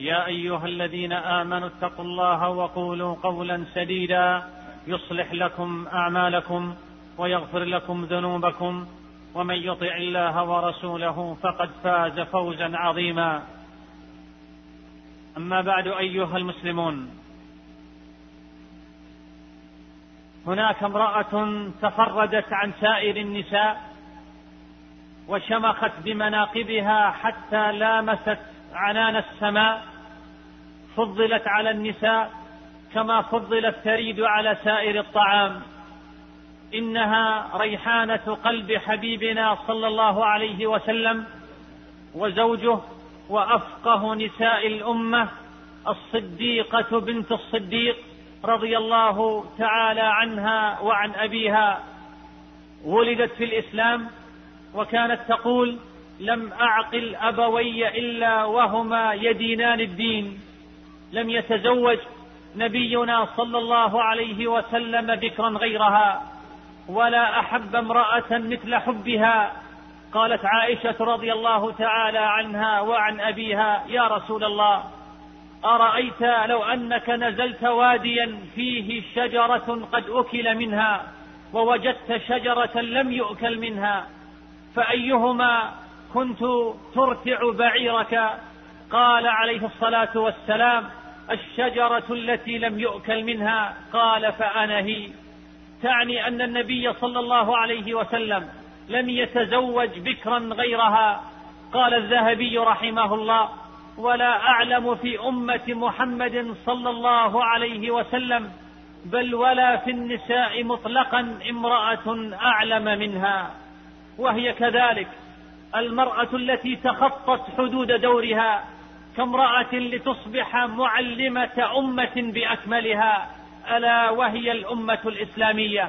يا أيها الذين آمنوا اتقوا الله وقولوا قولا سديدا يصلح لكم أعمالكم ويغفر لكم ذنوبكم ومن يطع الله ورسوله فقد فاز فوزا عظيما. أما بعد أيها المسلمون هناك امرأة تفردت عن سائر النساء وشمخت بمناقبها حتى لامست عنان السماء فضلت على النساء كما فضل الثريد على سائر الطعام. إنها ريحانة قلب حبيبنا صلى الله عليه وسلم وزوجه وأفقه نساء الأمة الصديقة بنت الصديق رضي الله تعالى عنها وعن أبيها. ولدت في الإسلام وكانت تقول لم أعقل أبوي إلا وهما يدينان الدين. لم يتزوج نبينا صلى الله عليه وسلم بكرا غيرها ولا أحب امرأة مثل حبها. قالت عائشة رضي الله تعالى عنها وعن أبيها يا رسول الله أرأيت لو أنك نزلت واديا فيه شجرة قد أكل منها ووجدت شجرة لم يؤكل منها فأيهما كنت ترتع بعيرك؟ قال عليه الصلاة والسلام الشجرة التي لم يؤكل منها قال فأنا هي. تعني أن النبي صلى الله عليه وسلم لم يتزوج بكرا غيرها. قال الذهبي رحمه الله ولا أعلم في أمة محمد صلى الله عليه وسلم بل ولا في النساء مطلقا امرأة أعلم منها. وهي كذلك المرأة التي تخطت حدود دورها كامرأة لتصبح معلمة أمة بأكملها ألا وهي الأمة الإسلامية.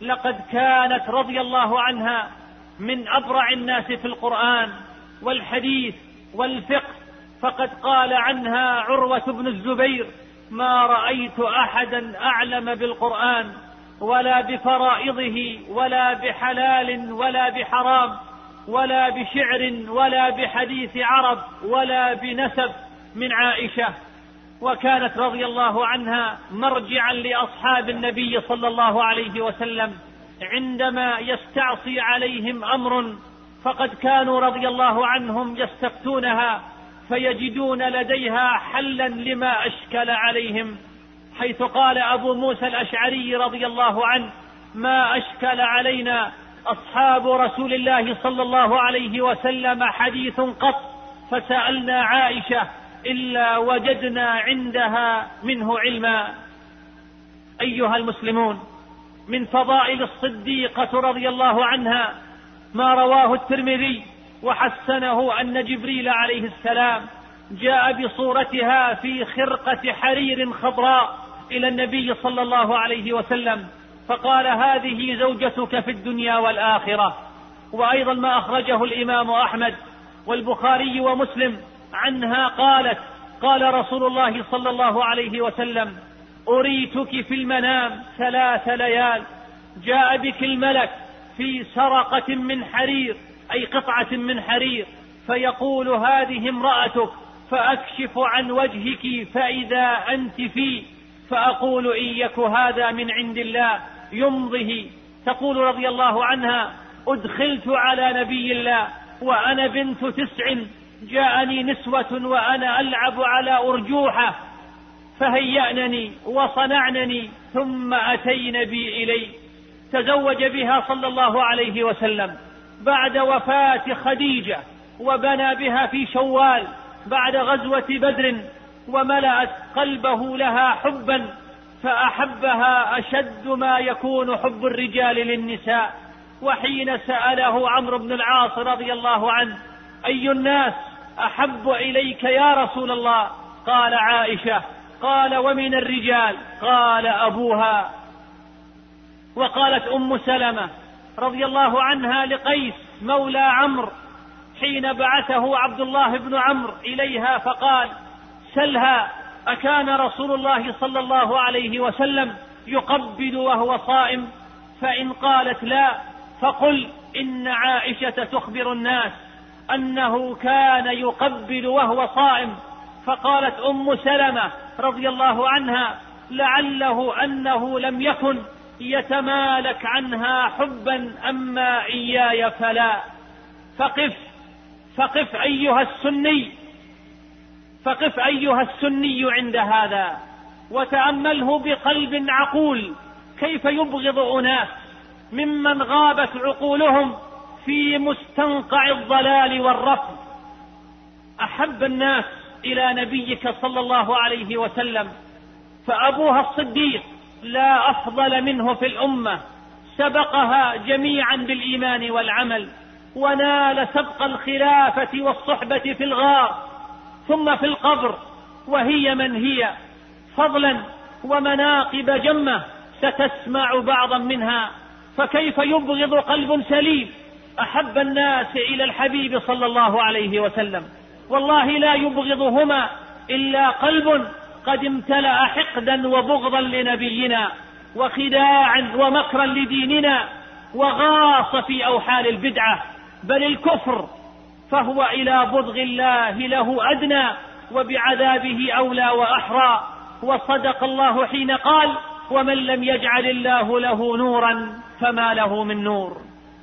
لقد كانت رضي الله عنها من أبرع الناس في القرآن والحديث والفقه فقد قال عنها عروة بن الزبير ما رأيت أحدا أعلم بالقرآن ولا بفرائضه ولا بحلال ولا بحرام ولا بشعر ولا بحديث عرب ولا بنسب من عائشة وكانت رضي الله عنها مرجعا لأصحاب النبي صلى الله عليه وسلم. عندما يستعصي عليهم أمر فقد كانوا رضي الله عنهم يستفتونها فيجدون لديها حلا لما أشكل عليهم. حيث قال أبو موسى الأشعري رضي الله عنه ما أشكل علينا أصحاب رسول الله صلى الله عليه وسلم حديث قط فسألنا عائشة إلا وجدنا عندها منه علما. أيها المسلمون من فضائل الصديقة رضي الله عنها ما رواه الترمذي وحسنه أن جبريل عليه السلام جاء بصورتها في خرقة حرير خضراء إلى النبي صلى الله عليه وسلم. فقال هذه زوجتك في الدنيا والآخرة. وأيضا ما أخرجه الإمام أحمد والبخاري ومسلم عنها قالت قال رسول الله صلى الله عليه وسلم أريتك في المنام ثلاث ليال جاء بك الملك في سرقة من حرير أي قطعة من حرير فيقول هذه امرأتك فأكشف عن وجهك فإذا أنت فيه فأقول إن يك هذا من عند الله. يمضه تقول رضي الله عنها أدخلت على نبي الله وأنا بنت تسع جاءني نسوة وأنا ألعب على أرجوحة فهيأنني وصنعنني ثم أتين بي إلي. تزوج بها صلى الله عليه وسلم. بعد وفاة خديجة وبنى بها في شوال بعد غزوة بدر وملأت قلبه لها حبا. فأحبها أشد ما يكون حب الرجال للنساء. وحين سأله عمرو بن العاص رضي الله عنه أي الناس أحب إليك يا رسول الله؟ قال عائشة. قال ومن الرجال؟ قال أبوها. وقالت أم سلمة رضي الله عنها لقيس مولى عمرو. حين بعثه عبد الله بن عمرو إليها فقال سلها. أكان رسول الله صلى الله عليه وسلم يقبل وهو صائم فإن قالت لا فقل إن عائشة تخبر الناس أنه كان يقبل وهو صائم. فقالت أم سلمة رضي الله عنها لعله أنه لم يكن يتمالك عنها حبا أما إياي فلا. فقف فقف أيها السني فقف أيها السني عند هذا وتأمله بقلب عقول كيف يبغض أناس ممن غابت عقولهم في مستنقع الضلال والرفض. أحب الناس إلى نبيك صلى الله عليه وسلم فأبوها الصديق لا أفضل منه في الأمة سبقها جميعا بالإيمان والعمل ونال سبق الخلافة والصحبة في الغار. ثم في القبر وهي من هي؟ فضلا ومناقب جمة ستسمع بعضا منها فكيف يبغض قلب سليم؟ أحب الناس إلى الحبيب صلى الله عليه وسلم. والله لا يبغضهما إلا قلب قد امتلأ حقدا وبغضا لنبينا وخداعا ومكرا لديننا وغاص في أوحال البدعة. بل الكفر فهو إلى بضغ الله له أدنى وبعذابه أولى وأحرى. وصدق الله حين قال ومن لم يجعل الله له نورا فما له من نور.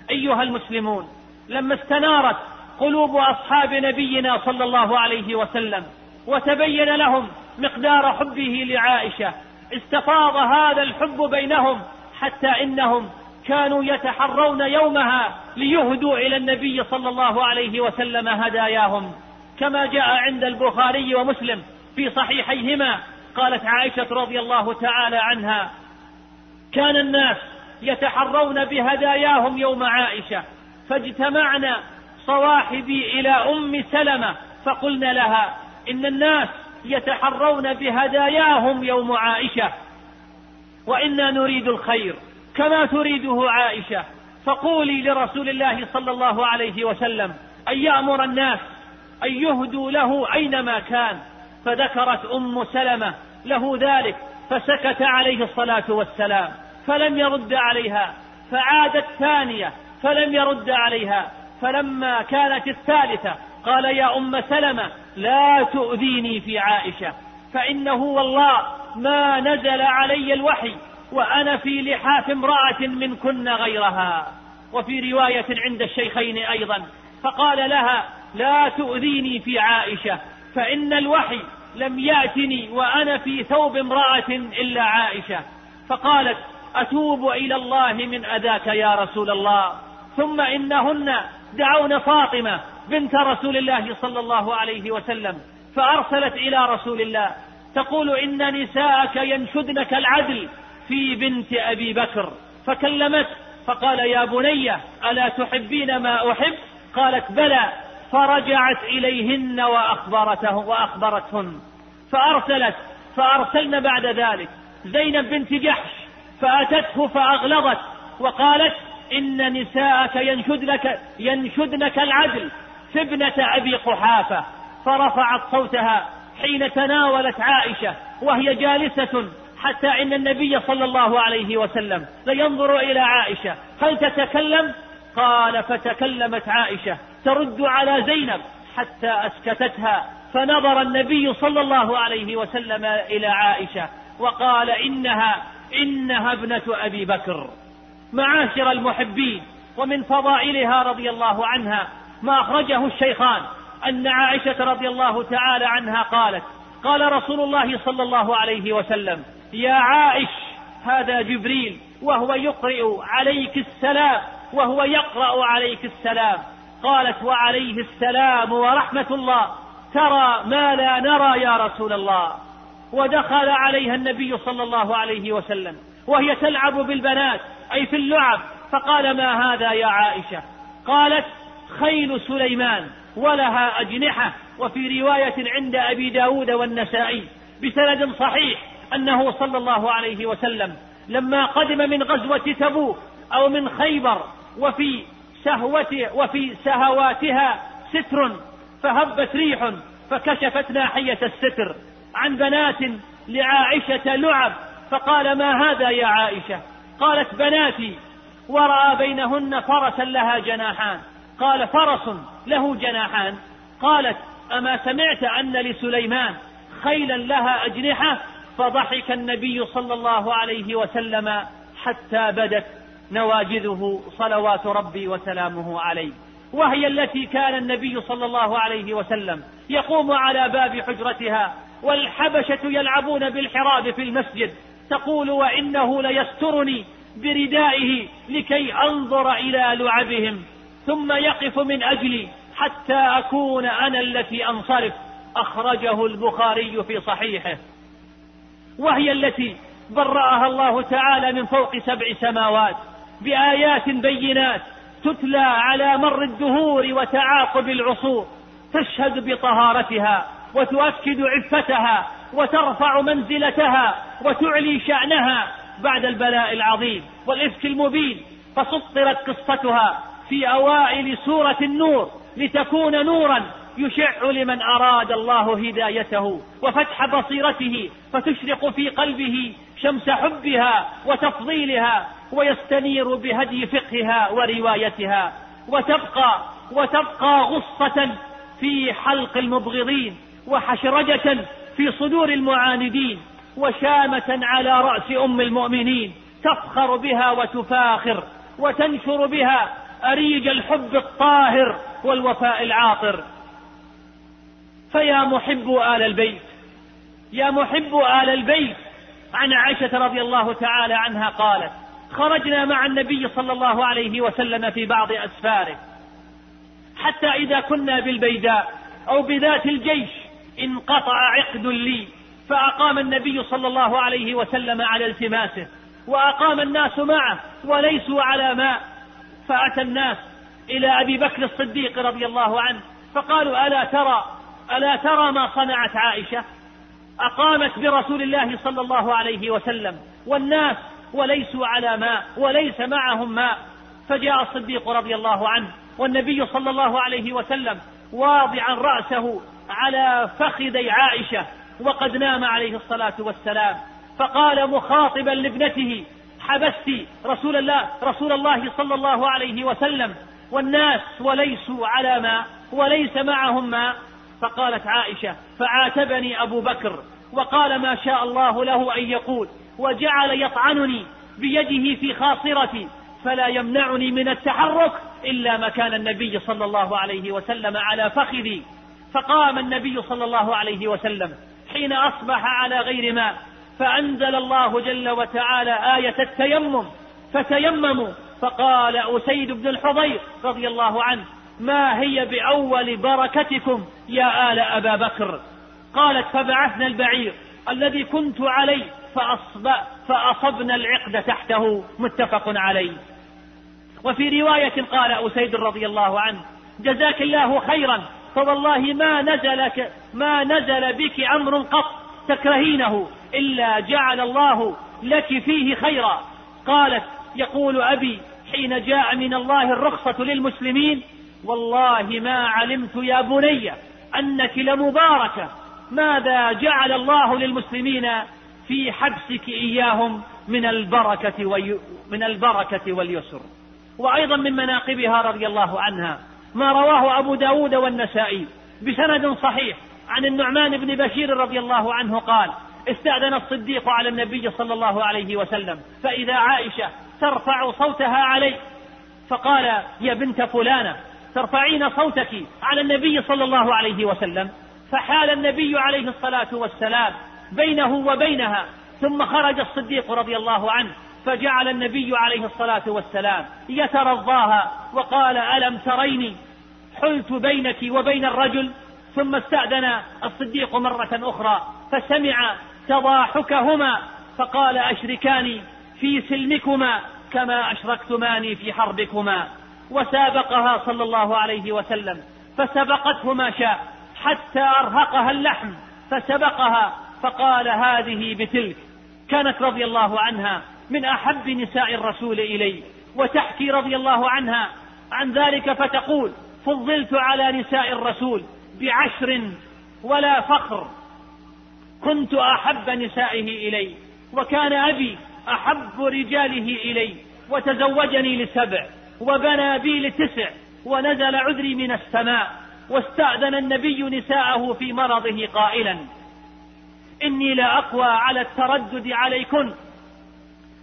أيها المسلمون لما استنارت قلوب أصحاب نبينا صلى الله عليه وسلم وتبين لهم مقدار حبه لعائشة. استفاض هذا الحب بينهم حتى إنهم كانوا يتحرون يومها ليهدوا إلى النبي صلى الله عليه وسلم هداياهم. كما جاء عند البخاري ومسلم في صحيحيهما قالت عائشة رضي الله تعالى عنها كان الناس يتحرون بهداياهم يوم عائشة فاجتمعنا صواحبي إلى أم سلمة فقلنا لها إن الناس يتحرون بهداياهم يوم عائشة وإنا نريد الخير. كما تريده عائشة. فقولي لرسول الله صلى الله عليه وسلم أن يأمر الناس أن يهدوا له أينما كان. فذكرت أم سلمة له ذلك فسكت عليه الصلاة والسلام فلم يرد عليها فعادت ثانية فلم يرد عليها. فلما كانت الثالثة قال يا أم سلمة لا تؤذيني في عائشة فإنه والله ما نزل علي الوحي. وأنا في لحاف امرأة منكن غيرها وفي رواية عند الشيخين أيضا فقال لها لا تؤذيني في عائشة فإن الوحي لم يأتني وأنا في ثوب امرأة إلا عائشة. فقالت أتوب إلى الله من أذاك يا رسول الله ثم إنهن دعون فاطمة بنت رسول الله صلى الله عليه وسلم فأرسلت إلى رسول الله تقول إن نساءك ينشدنك العدل في بنت أبي بكر فكلمت فقال يا بني ألا تحبين ما أحب؟ قالت بلى فرجعت إليهن وأخبرته وأخبرتهن. فأرسلت فأرسلن بعد ذلك زينب بنت جحش فأتته فأغلظت وقالت إن نساءك ينشدنك, ينشدنك العدل في ابنة أبي قحافة. فرفعت صوتها حين تناولت عائشة وهي جالسة حتى إن النبي صلى الله عليه وسلم لينظر إلى عائشة. هل تتكلم؟ قال فتكلمت عائشة. ترد على زينب حتى أسكتتها. فنظر النبي صلى الله عليه وسلم إلى عائشة وقال إنها إنها ابنة أبي بكر. معاشر المحبين ومن فضائلها رضي الله عنها ما أخرجه الشيخان أن عائشة رضي الله تعالى عنها قالت قال رسول الله صلى الله عليه وسلم يا عائش هذا جبريل وهو يقرئ عليك السلام وهو يقرأ عليك السلام. قالت وعليه السلام ورحمة الله. ترى ما لا نرى يا رسول الله. ودخل عليها النبي صلى الله عليه وسلم وهي تلعب بالبنات أي في اللعب. فقال ما هذا يا عائشة؟ قالت خيل سليمان ولها أجنحة. وفي رواية عند أبي داود والنسائي بسند صحيح. أنه صلى الله عليه وسلم لما قدم من غزوة تبوك أو من خيبر وفي سهوة وفي سهواتها ستر فهبت ريح فكشفت ناحية الستر عن بنات لعائشة لعب فقال ما هذا يا عائشة؟ قالت بناتي ورأى بينهن فرسا لها جناحان قال فرس له جناحان قالت أما سمعت أن لسليمان خيلا لها أجنحة فضحك النبي صلى الله عليه وسلم حتى بدت نواجذه صلوات ربي وسلامه عليه. وهي التي كان النبي صلى الله عليه وسلم يقوم على باب حجرتها والحبشة يلعبون بالحراب في المسجد تقول وإنه ليسترني بردائه لكي أنظر إلى لعبهم ثم يقف من أجلي حتى أكون أنا التي أنصرف. أخرجه البخاري في صحيحه. وهي التي برأها الله تعالى من فوق سبع سماوات بآيات بينات تتلى على مر الدهور وتعاقب العصور تشهد بطهارتها وتؤكد عفتها وترفع منزلتها وتعلي شأنها بعد البلاء العظيم والإفك المبين فسطرت قصتها في أوائل سورة النور لتكون نورا يشع لمن أراد الله هدايته وفتح بصيرته فتشرق في قلبه شمس حبها وتفضيلها ويستنير بهدي فقهها وروايتها وتبقى وتبقى غصة في حلق المبغضين وحشرجة في صدور المعاندين وشامة على رأس أم المؤمنين تفخر بها وتفاخر وتنشر بها أريج الحب الطاهر والوفاء العاطر فيا محب آل البيت. يا محب آل البيت. عن عائشة رضي الله تعالى عنها قالت خرجنا مع النبي صلى الله عليه وسلم في بعض أسفاره. حتى إذا كنا بالبيداء أو بذات الجيش انقطع عقد لي فأقام النبي صلى الله عليه وسلم على التماسه وأقام الناس معه وليسوا على ماء. فأتى الناس إلى أبي بكر الصديق رضي الله عنه فقالوا ألا ترى؟ ألا ترى ما صنعت عائشة؟ أقامت برسول الله صلى الله عليه وسلم والناس وليسوا على ماء وليس معهم ماء. فجاء الصديق رضي الله عنه والنبي صلى الله عليه وسلم واضعا رأسه على فخذي عائشة وقد نام عليه الصلاة والسلام. فقال مخاطبا لابنته حبست رسول الله رسول الله صلى الله عليه وسلم والناس وليسوا على ماء وليس معهم ماء. فقالت عائشة فعاتبني أبو بكر وقال ما شاء الله له أن يقول وجعل يطعنني بيده في خاصرتي فلا يمنعني من التحرك إلا مكان النبي صلى الله عليه وسلم على فخذي. فقام النبي صلى الله عليه وسلم حين أصبح على غير ماء فأنزل الله جل وتعالى آية التيمم فتيمموا فقال أسيد بن الحضير رضي الله عنه ما هي بأول بركتكم يا آل أبا بكر؟ قالت فبعثنا البعير الذي كنت عليه فأصب فأصبنا العقد تحته متفق عليه. وفي رواية قال أسيد رضي الله عنه جزاك الله خيرا فوالله ما نزلك ما نزل بك أمر قط تكرهينه إلا جعل الله لك فيه خيرا. قالت يقول أبي حين جاء من الله الرخصة للمسلمين والله ما علمت يا بني أنك لمباركة. ماذا جعل الله للمسلمين في حبسك إياهم من البركة من البركة واليسر؟ وأيضا من مناقبها رضي الله عنها ما رواه أبو داود والنسائي بسند صحيح عن النعمان بن بشير رضي الله عنه قال استأذن الصديق على النبي صلى الله عليه وسلم فإذا عائشة ترفع صوتها عليه فقال يا بنت فلانة ترفعين صوتك على النبي صلى الله عليه وسلم. فحال النبي عليه الصلاة والسلام بينه وبينها ثم خرج الصديق رضي الله عنه فجعل النبي عليه الصلاة والسلام يترضاها وقال ألم تريني؟ حلت بينك وبين الرجل. ثم استأذن الصديق مرة أخرى فسمع تضاحكهما فقال أشركاني في سلمكما كما أشركتماني في حربكما. وسابقها صلى الله عليه وسلم فسبقته ما شاء حتى أرهقها اللحم فسبقها فقال هذه بتلك. كانت رضي الله عنها من أحب نساء الرسول إلي وتحكي رضي الله عنها عن ذلك فتقول فضلت على نساء الرسول بعشر ولا فخر كنت أحب نسائه إلي وكان أبي أحب رجاله إلي وتزوجني لسبع. وبنى بي لتسع ونزل عذري من السماء واستأذن النبي نساءه في مرضه قائلا. إني لا أقوى على التردد عليكن.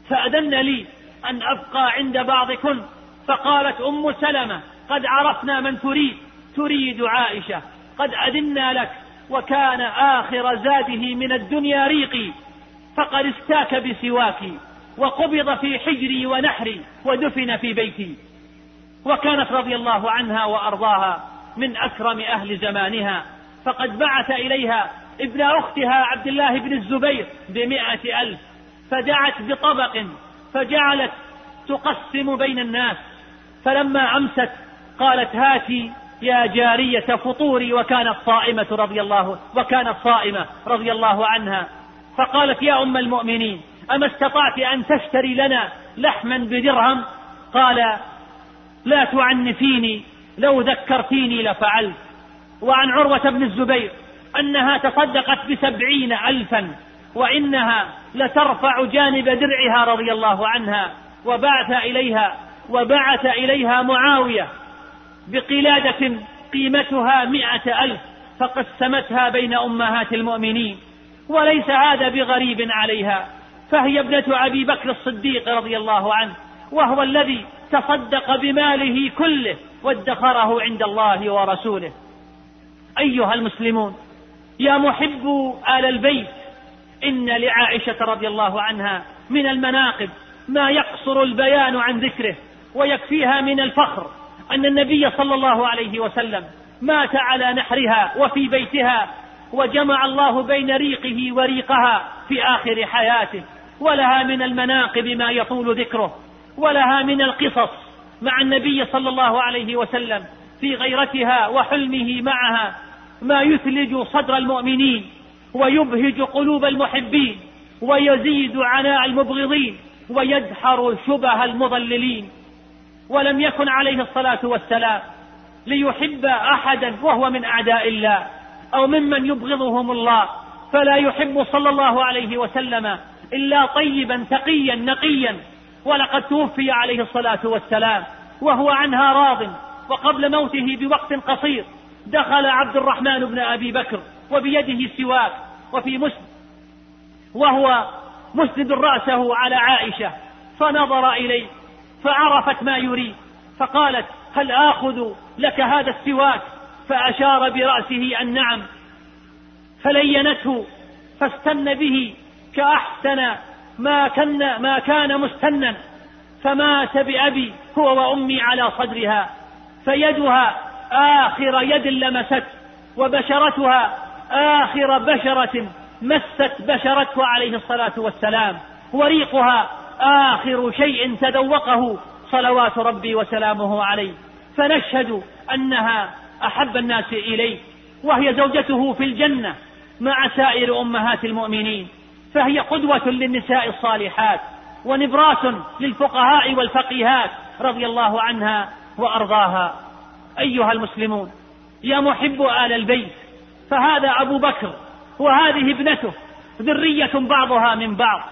فأذن لي أن أبقى عند بعضكن. فقالت أم سلمة قد عرفنا من تريد. تريد عائشة. قد أذنا لك وكان آخر زاده من الدنيا ريقي. فقد استاك بسواكي. وقبض في حجري ونحري ودفن في بيتي. وكانت رضي الله عنها وأرضاها من أكرم أهل زمانها. فقد بعث إليها ابن أختها عبد الله بن الزبير بمائة ألف. فدعت بطبق فجعلت تقسم بين الناس. فلما أمست قالت هاتي يا جارية فطوري. وكانت صائمة رضي الله وكانت صائمة رضي الله عنها. فقالت يا أم المؤمنين أما استطعت أن تشتري لنا لحما بدرهم؟ قال لا تعنفيني لو ذكرتيني لفعلت. وعن عروة بن الزبير أنها تصدقت بسبعين ألفا وإنها لترفع جانب درعها رضي الله عنها وبعث إليها وبعث إليها معاوية بقلادة قيمتها مئة ألف فقسمتها بين أمهات المؤمنين وليس هذا بغريب عليها. فهي ابنة أبي بكر الصديق رضي الله عنه وهو الذي تصدق بماله كله وادخره عند الله ورسوله. أيها المسلمون يا محب آل البيت إن لعائشة رضي الله عنها من المناقب ما يقصر البيان عن ذكره ويكفيها من الفخر أن النبي صلى الله عليه وسلم مات على نحرها وفي بيتها وجمع الله بين ريقه وريقها في آخر حياته. ولها من المناقب ما يطول ذكره ولها من القصص مع النبي صلى الله عليه وسلم في غيرتها وحلمه معها ما يثلج صدر المؤمنين ويبهج قلوب المحبين ويزيد عناء المبغضين ويدحر شبه المضللين. ولم يكن عليه الصلاة والسلام ليحب أحدا وهو من أعداء الله أو ممن يبغضهم الله فلا يحب صلى الله عليه وسلم إلا طيبا تقيا نقيا. ولقد توفي عليه الصلاة والسلام وهو عنها راض. وقبل موته بوقت قصير دخل عبد الرحمن بن أبي بكر وبيده سواك وفي مسند وهو مسند رأسه على عائشة. فنظر إليه فعرفت ما يريد. فقالت هل آخذ لك هذا السواك؟ فأشار برأسه أن نعم. فلينته فاستن به كأحسن ما كان ما كان مستنا. فمات بأبي هو وأمي على صدرها فيدها آخر يد لمست وبشرتها آخر بشرة مست بشرته عليه الصلاة والسلام. وريقها آخر شيء تذوقه صلوات ربي وسلامه عليه. فنشهد أنها أحب الناس إليه وهي زوجته في الجنة مع سائر أمهات المؤمنين. فهي قدوة للنساء الصالحات ونبراس للفقهاء والفقيهات رضي الله عنها وأرضاها. أيها المسلمون يا محب آل البيت فهذا أبو بكر وهذه ابنته ذرية بعضها من بعض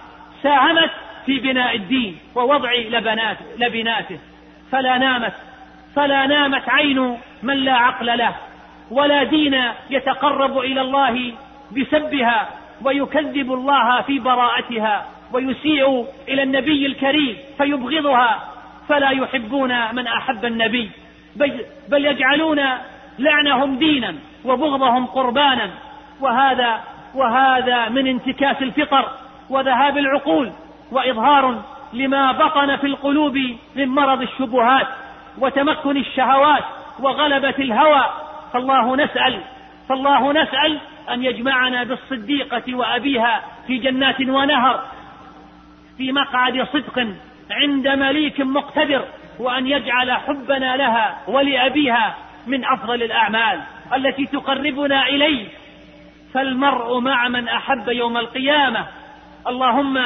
ساهمت في بناء الدين ووضع لبنات لبناته. فلا نامت فلا نامت عين من لا عقل له ولا دين يتقرب إلى الله بسبها ويكذب الله في براءتها ويسيء إلى النبي الكريم فيبغضها. فلا يحبون من أحب النبي. بل يجعلون لعنهم دينا وبغضهم قربانا. وهذا وهذا من انتكاس الفطر وذهاب العقول وإظهار لما بطن في القلوب من مرض الشبهات وتمكن الشهوات وغلبة الهوى. فالله نسأل فالله نسأل أن يجمعنا بالصديقة وأبيها في جنات ونهر في مقعد صدق عند مليك مقتدر وأن يجعل حبنا لها ولأبيها من أفضل الأعمال التي تقربنا إليه. فالمرء مع من أحب يوم القيامة. اللهم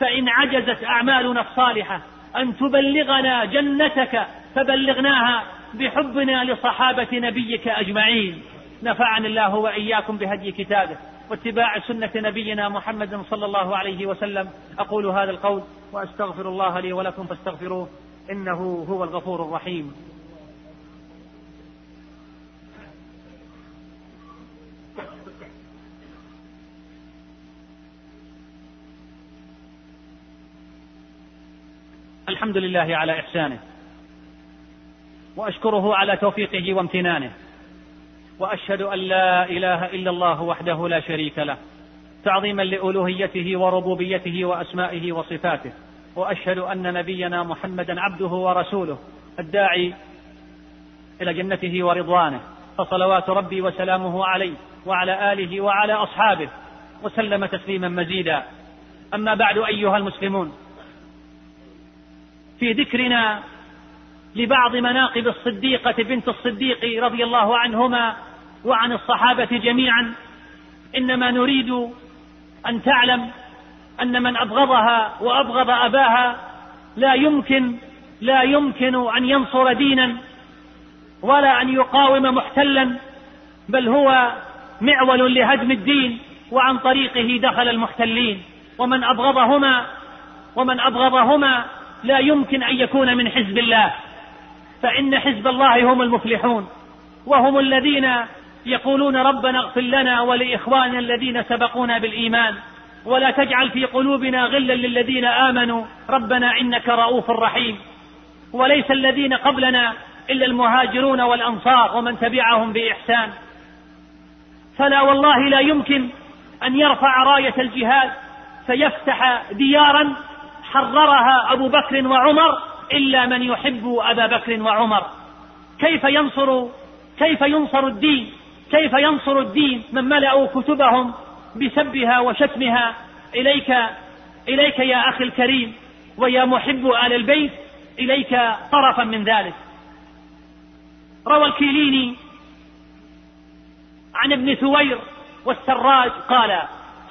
فإن عجزت أعمالنا الصالحة أن تبلغنا جنتك فبلغناها بحبنا لصحابة نبيك أجمعين. نفعني الله وإياكم بهدي كتابه واتباع سنة نبينا محمد صلى الله عليه وسلم. أقول هذا القول وأستغفر الله لي ولكم فاستغفروه إنه هو الغفور الرحيم. الحمد لله على إحسانه وأشكره على توفيقه وامتنانه. وأشهد أن لا إله إلا الله وحده لا شريك له تعظيما لألوهيته وربوبيته وأسمائه وصفاته وأشهد أن نبينا محمدا عبده ورسوله الداعي إلى جنته ورضوانه فصلوات ربي وسلامه عليه وعلى آله وعلى أصحابه وسلم تسليما مزيدا. أما بعد أيها المسلمون في ذكرنا لبعض مناقب الصديقة بنت الصديق رضي الله عنهما وعن الصحابة جميعا. إنما نريد أن تعلم أن من أبغضها وأبغض أباها لا يمكن لا يمكن أن ينصر دينا ولا أن يقاوم محتلا بل هو معول لهدم الدين وعن طريقه دخل المحتلين. ومن أبغضهما ومن أبغضهما لا يمكن أن يكون من حزب الله. فإن حزب الله هم المفلحون وهم الذين يقولون ربنا اغفر لنا ولإخواننا الذين سبقونا بالإيمان ولا تجعل في قلوبنا غلا للذين آمنوا ربنا إنك رؤوف رحيم. وليس الذين قبلنا إلا المهاجرون والأنصار ومن تبعهم بإحسان. فلا والله لا يمكن أن يرفع راية الجهاد فيفتح ديارا حررها أبو بكر وعمر إلا من يحب أبا بكر وعمر. كيف ينصر كيف ينصر الدين؟ كيف ينصر الدين من ملأوا كتبهم بسبها وشتمها؟ إليك إليك يا أخي الكريم ويا محب آل البيت إليك طرفا من ذلك. روى الكيليني عن ابن ثوير والسراج قال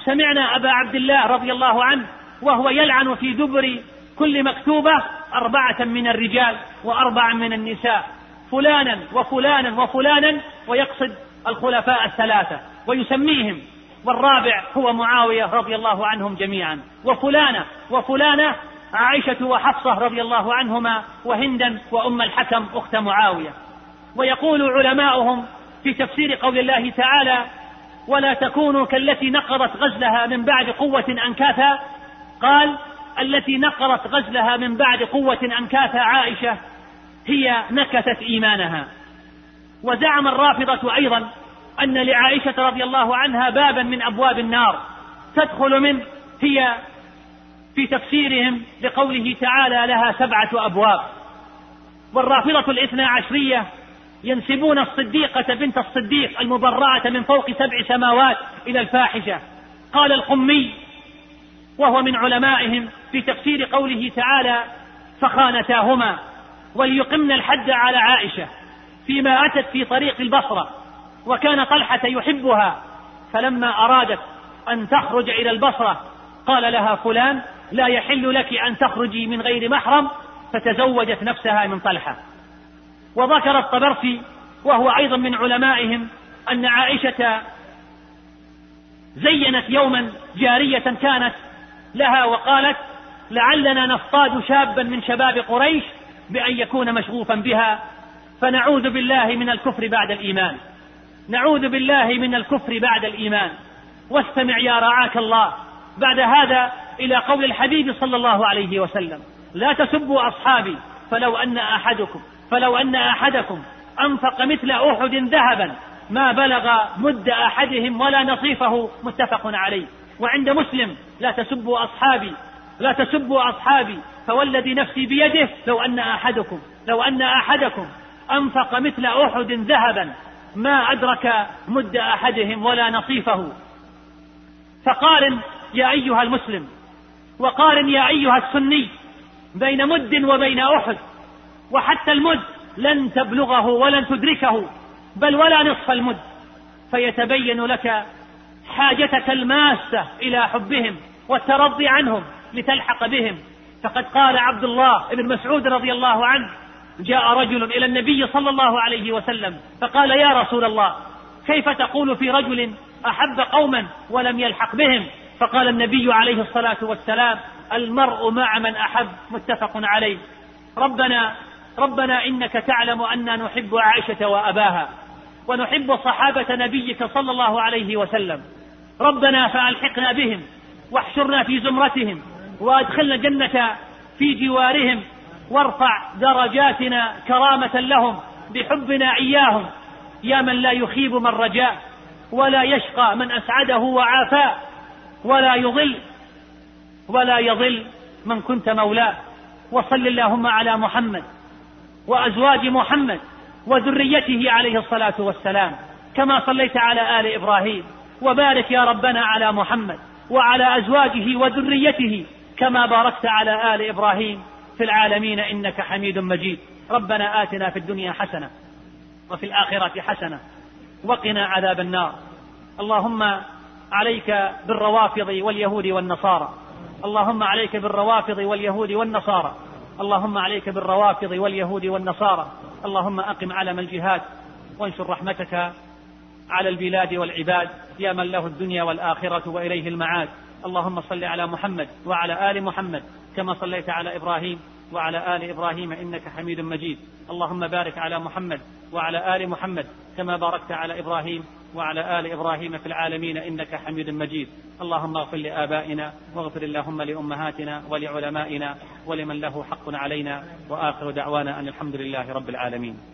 سمعنا أبا عبد الله رضي الله عنه وهو يلعن في دبر كل مكتوبة أربعة من الرجال وأربعة من النساء. فلانا وفلانا وفلانا ويقصد الخلفاء الثلاثة ويسميهم. والرابع هو معاوية رضي الله عنهم جميعا. وفلانة وفلانة عائشة وحفصة رضي الله عنهما وهندا وأم الحكم أخت معاوية. ويقول علماؤهم في تفسير قول الله تعالى ولا تكونوا كالتي نقضت غزلها من بعد قوة أنكاثا قال التي نقرت غزلها من بعد قوة أنكاثا عائشة هي نكثت إيمانها. وزعم الرافضة أيضا أن لعائشة رضي الله عنها بابا من أبواب النار تدخل منه هي في تفسيرهم لقوله تعالى لها سبعة أبواب. والرافضة الاثنى عشرية ينسبون الصديقة بنت الصديق المبرعة من فوق سبع سماوات إلى الفاحشة. قال القمي وهو من علمائهم في تفسير قوله تعالى فخانتاهما وليقمن الحد على عائشة فيما أتت في طريق البصرة وكان طلحة يحبها فلما أرادت أن تخرج إلى البصرة قال لها فلان لا يحل لك أن تخرجي من غير محرم فتزوجت نفسها من طلحة وذكر الطبرسي وهو أيضا من علمائهم أن عائشة زينت يوما جارية كانت لها وقالت لعلنا نصطاد شابا من شباب قريش بأن يكون مشغوفا بها فنعوذ بالله من الكفر بعد الإيمان. نعوذ بالله من الكفر بعد الإيمان. واستمع يا رعاك الله. بعد هذا إلى قول الحبيب صلى الله عليه وسلم. لا تسبوا أصحابي فلو أن أحدكم فلو أن أحدكم أنفق مثل أحد ذهبا ما بلغ مد أحدهم ولا نصيفه متفق عليه. وعند مسلم لا تسبوا أصحابي لا تسبوا أصحابي فوالذي نفسي بيده لو أن أحدكم لو أن أحدكم أنفق مثل أحد ذهبا ما أدرك مد أحدهم ولا نصيفه. فقارن يا أيها المسلم وقارن يا أيها السني بين مد وبين أحد. وحتى المد لن تبلغه ولن تدركه بل ولا نصف المد. فيتبين لك حاجتك الماسة إلى حبهم والترضي عنهم لتلحق بهم. فقد قال عبد الله بن مسعود رضي الله عنه جاء رجل إلى النبي صلى الله عليه وسلم فقال يا رسول الله كيف تقول في رجل أحب قوما ولم يلحق بهم؟ فقال النبي عليه الصلاة والسلام المرء مع من أحب. متفق عليه. ربنا ربنا إنك تعلم أننا نحب عائشة وأباها ونحب صحابة نبيك صلى الله عليه وسلم. ربنا فألحقنا بهم واحشرنا في زمرتهم وأدخلنا الجنة في جوارهم وارفع درجاتنا كرامة لهم بحبنا إياهم. يا من لا يخيب من رجاء ولا يشقى من أسعده وعافاه ولا يضل ولا يضل من كنت مولاه. وصل اللهم على محمد وأزواج محمد وذريته عليه الصلاة والسلام كما صليت على آل إبراهيم. وبارك يا ربنا على محمد وعلى أزواجه وذريته كما باركت على آل إبراهيم في العالمين إنك حميد مجيد. ربنا آتنا في الدنيا حسنة وفي الآخرة حسنة وقنا عذاب النار. اللهم عليك بالروافض واليهود والنصارى. اللهم عليك بالروافض واليهود والنصارى. اللهم عليك بالروافض واليهود والنصارى. اللهم أقم علم الجهاد وانشر رحمتك على البلاد والعباد يا من له الدنيا والآخرة وإليه المعاد. اللهم صل على محمد وعلى آل محمد كما صليت على إبراهيم وعلى آل إبراهيم إنك حميد مجيد. اللهم بارك على محمد وعلى آل محمد كما باركت على إبراهيم وعلى آل إبراهيم في العالمين إنك حميد مجيد. اللهم اغفر لآبائنا واغفر اللهم لأمهاتنا ولعلمائنا ولمن له حق علينا. وآخر دعوانا أن الحمد لله رب العالمين.